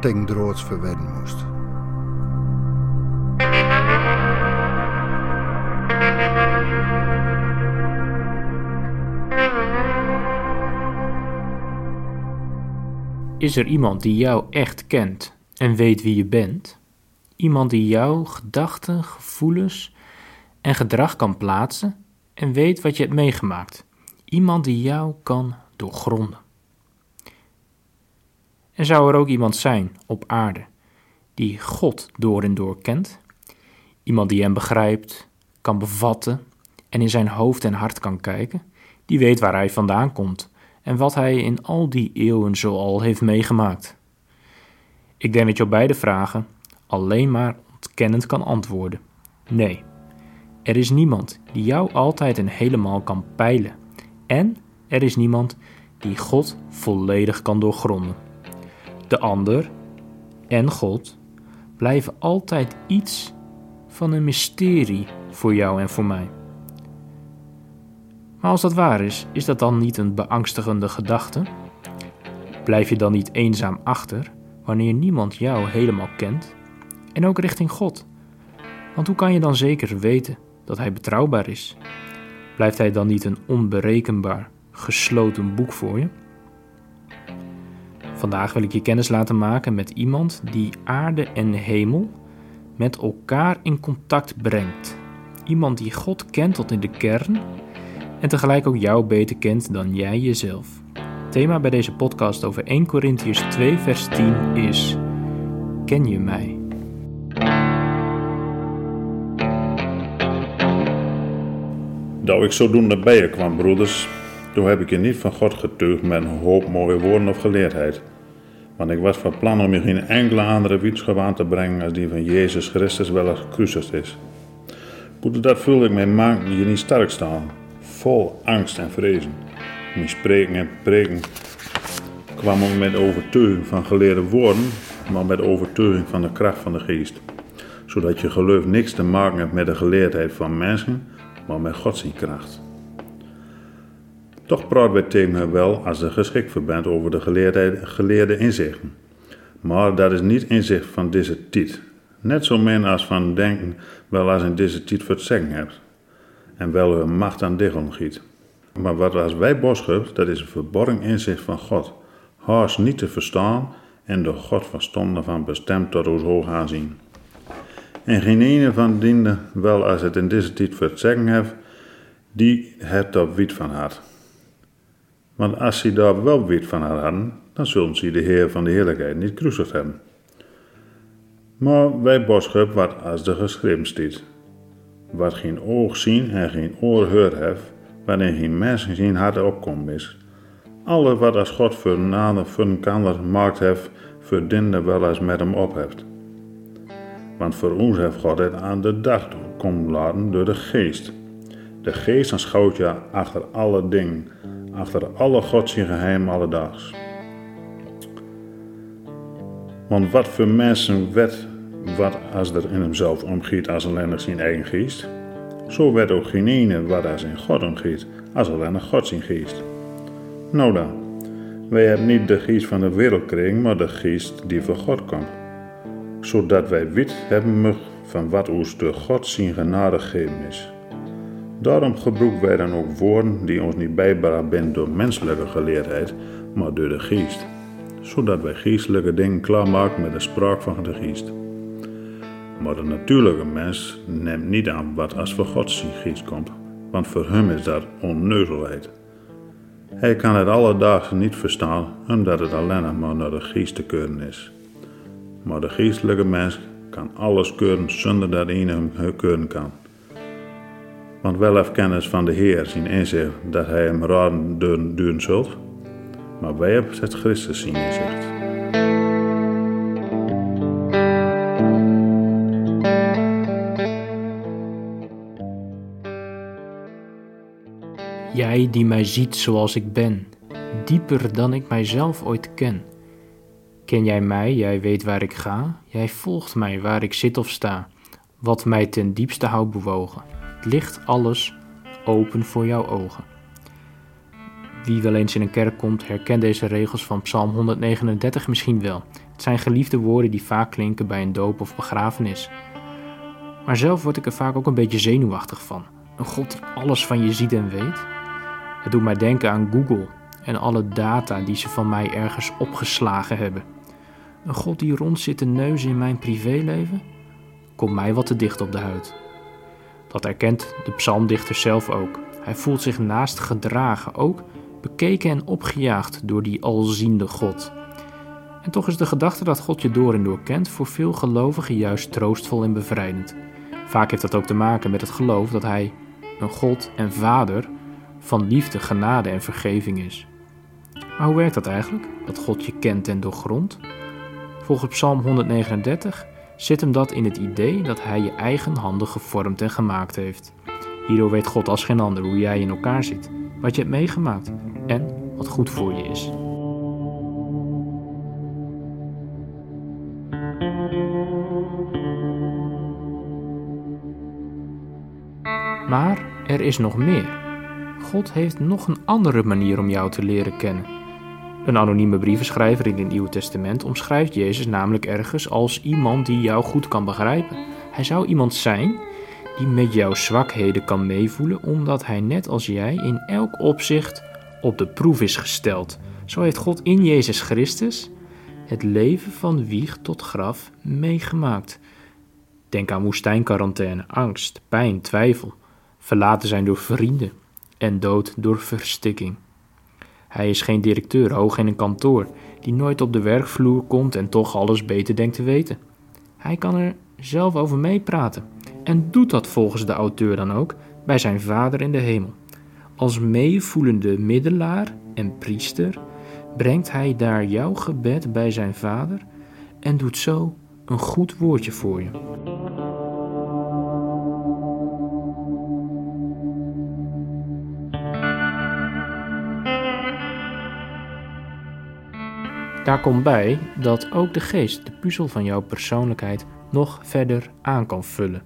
tegen droods verwedden moest. Is er iemand die jou echt kent en weet wie je bent? Iemand die jouw gedachten, gevoelens en gedrag kan plaatsen en weet wat je hebt meegemaakt. Iemand die jou kan doorgronden. En zou er ook iemand zijn op aarde die God door en door kent? Iemand die hem begrijpt, kan bevatten en in zijn hoofd en hart kan kijken? Die weet waar hij vandaan komt en wat hij in al die eeuwen zoal heeft meegemaakt. Ik denk dat je op beide vragen alleen maar ontkennend kan antwoorden. Nee, er is niemand die jou altijd en helemaal kan peilen. En er is niemand die God volledig kan doorgronden. De ander en God blijven altijd iets van een mysterie voor jou en voor mij. Maar als dat waar is, is dat dan niet een beangstigende gedachte? Blijf je dan niet eenzaam achter wanneer niemand jou helemaal kent? En ook richting God. Want hoe kan je dan zeker weten dat Hij betrouwbaar is? Blijft Hij dan niet een onberekenbaar, gesloten boek voor je? Vandaag wil ik je kennis laten maken met iemand die aarde en hemel met elkaar in contact brengt. Iemand die God kent tot in de kern en tegelijk ook jou beter kent dan jij jezelf. thema bij deze podcast over 1 Corinthians 2 vers 10 is Ken je mij? Dat ik zodoende bij je kwam, broeders, toen heb ik je niet van God getuigd met een hoop mooie woorden of geleerdheid. Want ik was van plan om je geen enkele andere wetenschap aan te brengen als die van Jezus Christus wel gekruisigd is. Poeder, dat voelde ik mij maakte je niet sterk staan, vol angst en vrezen. Mijn spreken en preken kwam ook met overtuiging van geleerde woorden, maar met overtuiging van de kracht van de geest. Zodat je geloof niks te maken heeft met de geleerdheid van mensen, maar met Gods kracht. Toch praat bij tegen wel als er geschikt voor bent over de geleerde inzichten. Maar dat is niet inzicht van deze tijd. Net zo min als van denken wel als in deze tijd voor het hebt. En wel hun macht aan diggel giet. Maar wat als wij boschap, dat is een verborgen inzicht van God. Haast niet te verstaan en door God verstonden van bestemd tot ons hoog aanzien. En geen ene van diende wel als het in deze tijd voor heeft, die het op wit van had. Want als ze daar wel wit van haar hadden, dan zullen ze de Heer van de Heerlijkheid niet kruisigd hebben. Maar wij boodschap wat als de geschreven staat. Wat geen oog zien en geen oor hoort heeft, waarin geen mens zien hart opkomt is. Alles wat als God voor nader voor een kander maakt heeft, verdient wel eens met hem op heeft. Want voor ons heeft God het aan de dag komen laten door de geest. De geest aanschouwt je achter alle dingen, achter alle godsdienst geheim alledags. Want wat voor mensen werd wat als er in hemzelf omgiet als alleen zijn eigen geest? Zo werd ook geen ene wat als in God omgiet als alleen nog God zijn geest. Nou dan, wij hebben niet de geest van de wereld gekregen, maar de geest die van God komt. Zodat wij wit hebben van wat ons door God zijn genade gegeven is. Daarom gebruiken wij dan ook woorden die ons niet bijbracht zijn door menselijke geleerdheid, maar door de geest. Zodat wij geestelijke dingen klaarmaken met de spraak van de geest. Maar de natuurlijke mens neemt niet aan wat als voor Gods geest komt, want voor hem is dat onneuzelheid. Hij kan het alledaagse niet verstaan, omdat het alleen maar naar de geest te keuren is. Maar de geestelijke mens kan alles keuren zonder dat een hem keuren kan. Want wel heeft kennis van de Heer zien inzicht dat hij hem raden doen, doen zult. Maar wij hebben het Christus zien inzicht. Jij die mij ziet zoals ik ben, dieper dan ik mijzelf ooit ken. Ken jij mij, jij weet waar ik ga, jij volgt mij waar ik zit of sta, wat mij ten diepste houdt bewogen. Ligt alles open voor jouw ogen. Wie wel eens in een kerk komt, herkent deze regels van Psalm 139 misschien wel. Het zijn geliefde woorden die vaak klinken bij een doop of begrafenis. Maar zelf word ik er vaak ook een beetje zenuwachtig van. Een God die alles van je ziet en weet. Het doet mij denken aan Google en alle data die ze van mij ergens opgeslagen hebben. Een God die rond zit te neuzen in mijn privéleven, komt mij wat te dicht op de huid. Dat erkent de psalmdichter zelf ook. Hij voelt zich naast gedragen, ook bekeken en opgejaagd door die alziende God. En toch is de gedachte dat God je door en door kent voor veel gelovigen juist troostvol en bevrijdend. Vaak heeft dat ook te maken met het geloof dat Hij een God en Vader van liefde, genade en vergeving is. Maar hoe werkt dat eigenlijk, dat God je kent en doorgrondt? Volgens Psalm 139 zit hem dat in het idee dat Hij je eigen handen gevormd en gemaakt heeft. Hierdoor weet God als geen ander hoe jij in elkaar zit, wat je hebt meegemaakt en wat goed voor je is. Maar er is nog meer. God heeft nog een andere manier om jou te leren kennen. Een anonieme brievenschrijver in het Nieuwe Testament omschrijft Jezus namelijk ergens als iemand die jou goed kan begrijpen. Hij zou iemand zijn die met jouw zwakheden kan meevoelen, omdat hij net als jij in elk opzicht op de proef is gesteld. Zo heeft God in Jezus Christus het leven van wieg tot graf meegemaakt. Denk aan woestijnquarantaine, angst, pijn, twijfel, verlaten zijn door vrienden en dood door verstikking. Hij is geen directeur hoog in een kantoor die nooit op de werkvloer komt en toch alles beter denkt te weten. Hij kan er zelf over meepraten en doet dat volgens de auteur dan ook bij zijn Vader in de hemel. Als meevoelende middelaar en priester brengt hij daar jouw gebed bij zijn Vader en doet zo een goed woordje voor je. Daar komt bij dat ook de geest de puzzel van jouw persoonlijkheid nog verder aan kan vullen.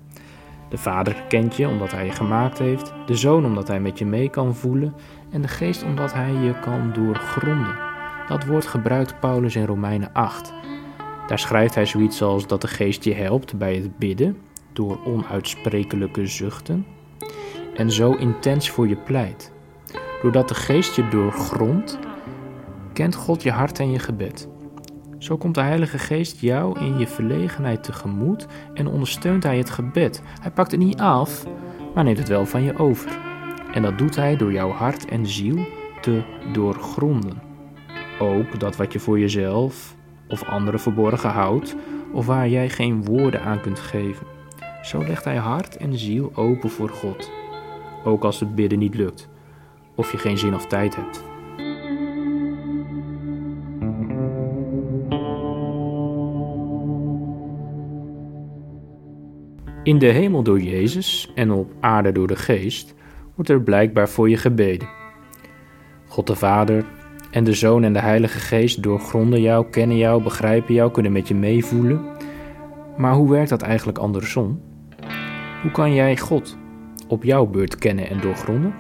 De Vader kent je omdat Hij je gemaakt heeft, de Zoon omdat Hij met je mee kan voelen en de Geest omdat Hij je kan doorgronden. Dat woord gebruikt Paulus in Romeinen 8. Daar schrijft hij zoiets als dat de Geest je helpt bij het bidden door onuitsprekelijke zuchten en zo intens voor je pleit. Doordat de Geest je doorgrondt, kent God je hart en je gebed. Zo komt de Heilige Geest jou in je verlegenheid tegemoet en ondersteunt Hij het gebed. Hij pakt het niet af, maar neemt het wel van je over. En dat doet Hij door jouw hart en ziel te doorgronden. Ook dat wat je voor jezelf of anderen verborgen houdt, of waar jij geen woorden aan kunt geven. Zo legt Hij hart en ziel open voor God. Ook als het bidden niet lukt, of je geen zin of tijd hebt. In de hemel door Jezus en op aarde door de Geest wordt er blijkbaar voor je gebeden. God de Vader en de Zoon en de Heilige Geest doorgronden jou, kennen jou, begrijpen jou, kunnen met je meevoelen. Maar hoe werkt dat eigenlijk andersom? Hoe kan jij God op jouw beurt kennen en doorgronden?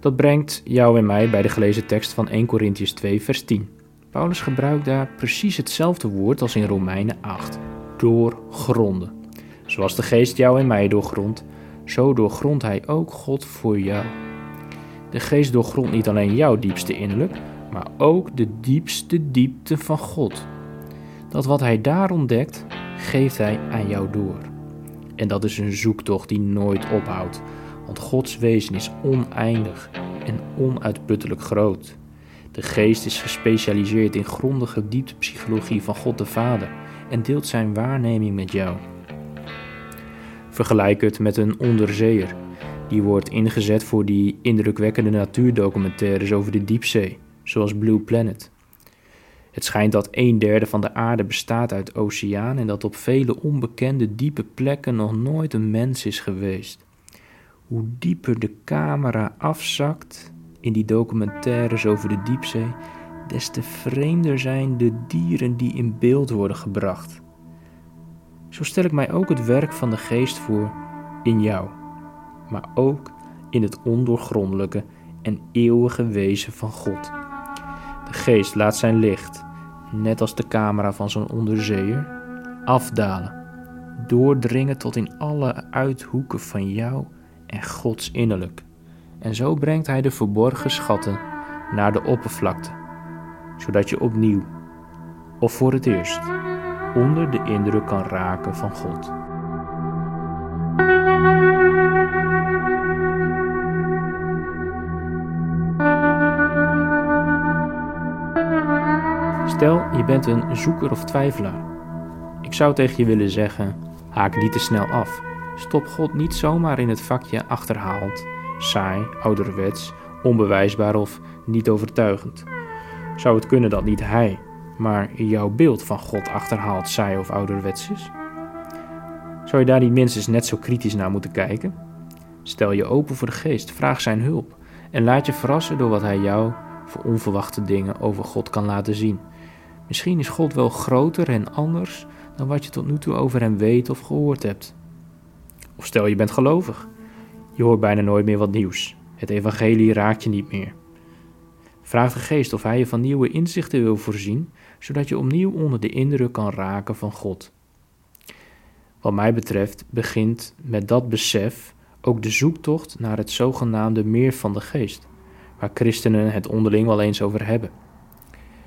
Dat brengt jou en mij bij de gelezen tekst van 1 Corinthians 2, vers 10. Paulus gebruikt daar precies hetzelfde woord als in Romeinen 8: doorgronden. Zoals de geest jou en mij doorgrondt, zo doorgrondt hij ook God voor jou. De geest doorgrondt niet alleen jouw diepste innerlijk, maar ook de diepste diepte van God. Dat wat hij daar ontdekt, geeft hij aan jou door. En dat is een zoektocht die nooit ophoudt, want Gods wezen is oneindig en onuitputtelijk groot. De geest is gespecialiseerd in grondige dieptepsychologie van God de Vader en deelt zijn waarneming met jou. Vergelijk het met een onderzeeër. Die wordt ingezet voor die indrukwekkende natuurdocumentaires over de diepzee, zoals Blue Planet. Het schijnt dat een derde van de aarde bestaat uit oceaan en dat op vele onbekende diepe plekken nog nooit een mens is geweest. hoe dieper de camera afzakt in die documentaires over de diepzee, des te vreemder zijn de dieren die in beeld worden gebracht. Zo stel ik mij ook het werk van de geest voor in jou, maar ook in het ondoorgrondelijke en eeuwige wezen van God. De geest laat zijn licht, net als de camera van zo'n onderzeeër, afdalen, doordringen tot in alle uithoeken van jou en Gods innerlijk. En zo brengt hij de verborgen schatten naar de oppervlakte, zodat je opnieuw, of voor het eerst, onder de indruk kan raken van God. Stel, je bent een zoeker of twijfelaar. Ik zou tegen je willen zeggen: haak niet te snel af. Stop God niet zomaar in het vakje achterhaald, saai, ouderwets, onbewijsbaar of niet overtuigend. Zou het kunnen dat niet Hij, maar jouw beeld van God achterhaald, saai of ouderwets is? Zou je daar niet minstens net zo kritisch naar moeten kijken? Stel je open voor de geest, vraag zijn hulp en laat je verrassen door wat Hij jou voor onverwachte dingen over God kan laten zien. Misschien is God wel groter en anders dan wat je tot nu toe over Hem weet of gehoord hebt. Of stel je bent gelovig. Je hoort bijna nooit meer wat nieuws. Het evangelie raakt je niet meer. Vraag de geest of hij je van nieuwe inzichten wil voorzien, zodat je opnieuw onder de indruk kan raken van God. Wat mij betreft begint met dat besef ook de zoektocht naar het zogenaamde meer van de geest, waar christenen het onderling wel eens over hebben.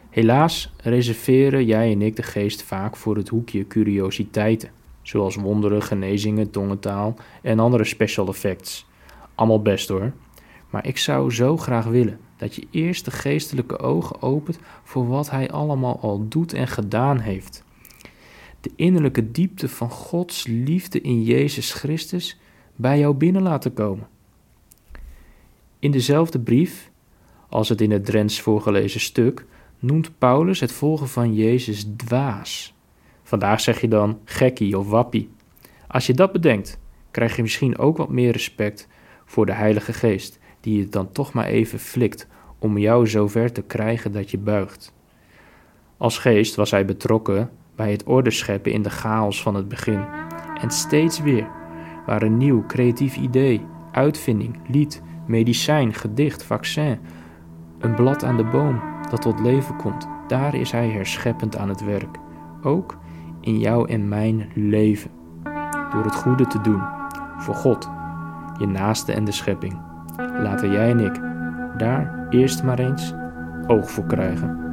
Helaas reserveren jij en ik de geest vaak voor het hoekje curiositeiten zoals wonderen, genezingen, tongentaal en andere special effects. Allemaal best hoor. Maar ik zou zo graag willen dat je eerst de geestelijke ogen opent voor wat Hij allemaal al doet en gedaan heeft. De innerlijke diepte van Gods liefde in Jezus Christus bij jou binnen laten komen. In dezelfde brief, als het in het Drents voorgelezen stuk, noemt Paulus het volgen van Jezus dwaas. Vandaag zeg je dan gekkie of wappie. Als je dat bedenkt, krijg je misschien ook wat meer respect voor de Heilige Geest, die het dan toch maar even flikt om jou zover te krijgen dat je buigt. Als geest was hij betrokken bij het orde scheppen in de chaos van het begin. En steeds weer, waar een nieuw creatief idee, uitvinding, lied, medicijn, gedicht, vaccin, een blad aan de boom dat tot leven komt, daar is hij herscheppend aan het werk. Ook in jou en mijn leven. Door het goede te doen. Voor God, je naaste en de schepping. Laten jij en ik daar eerst maar eens oog voor krijgen.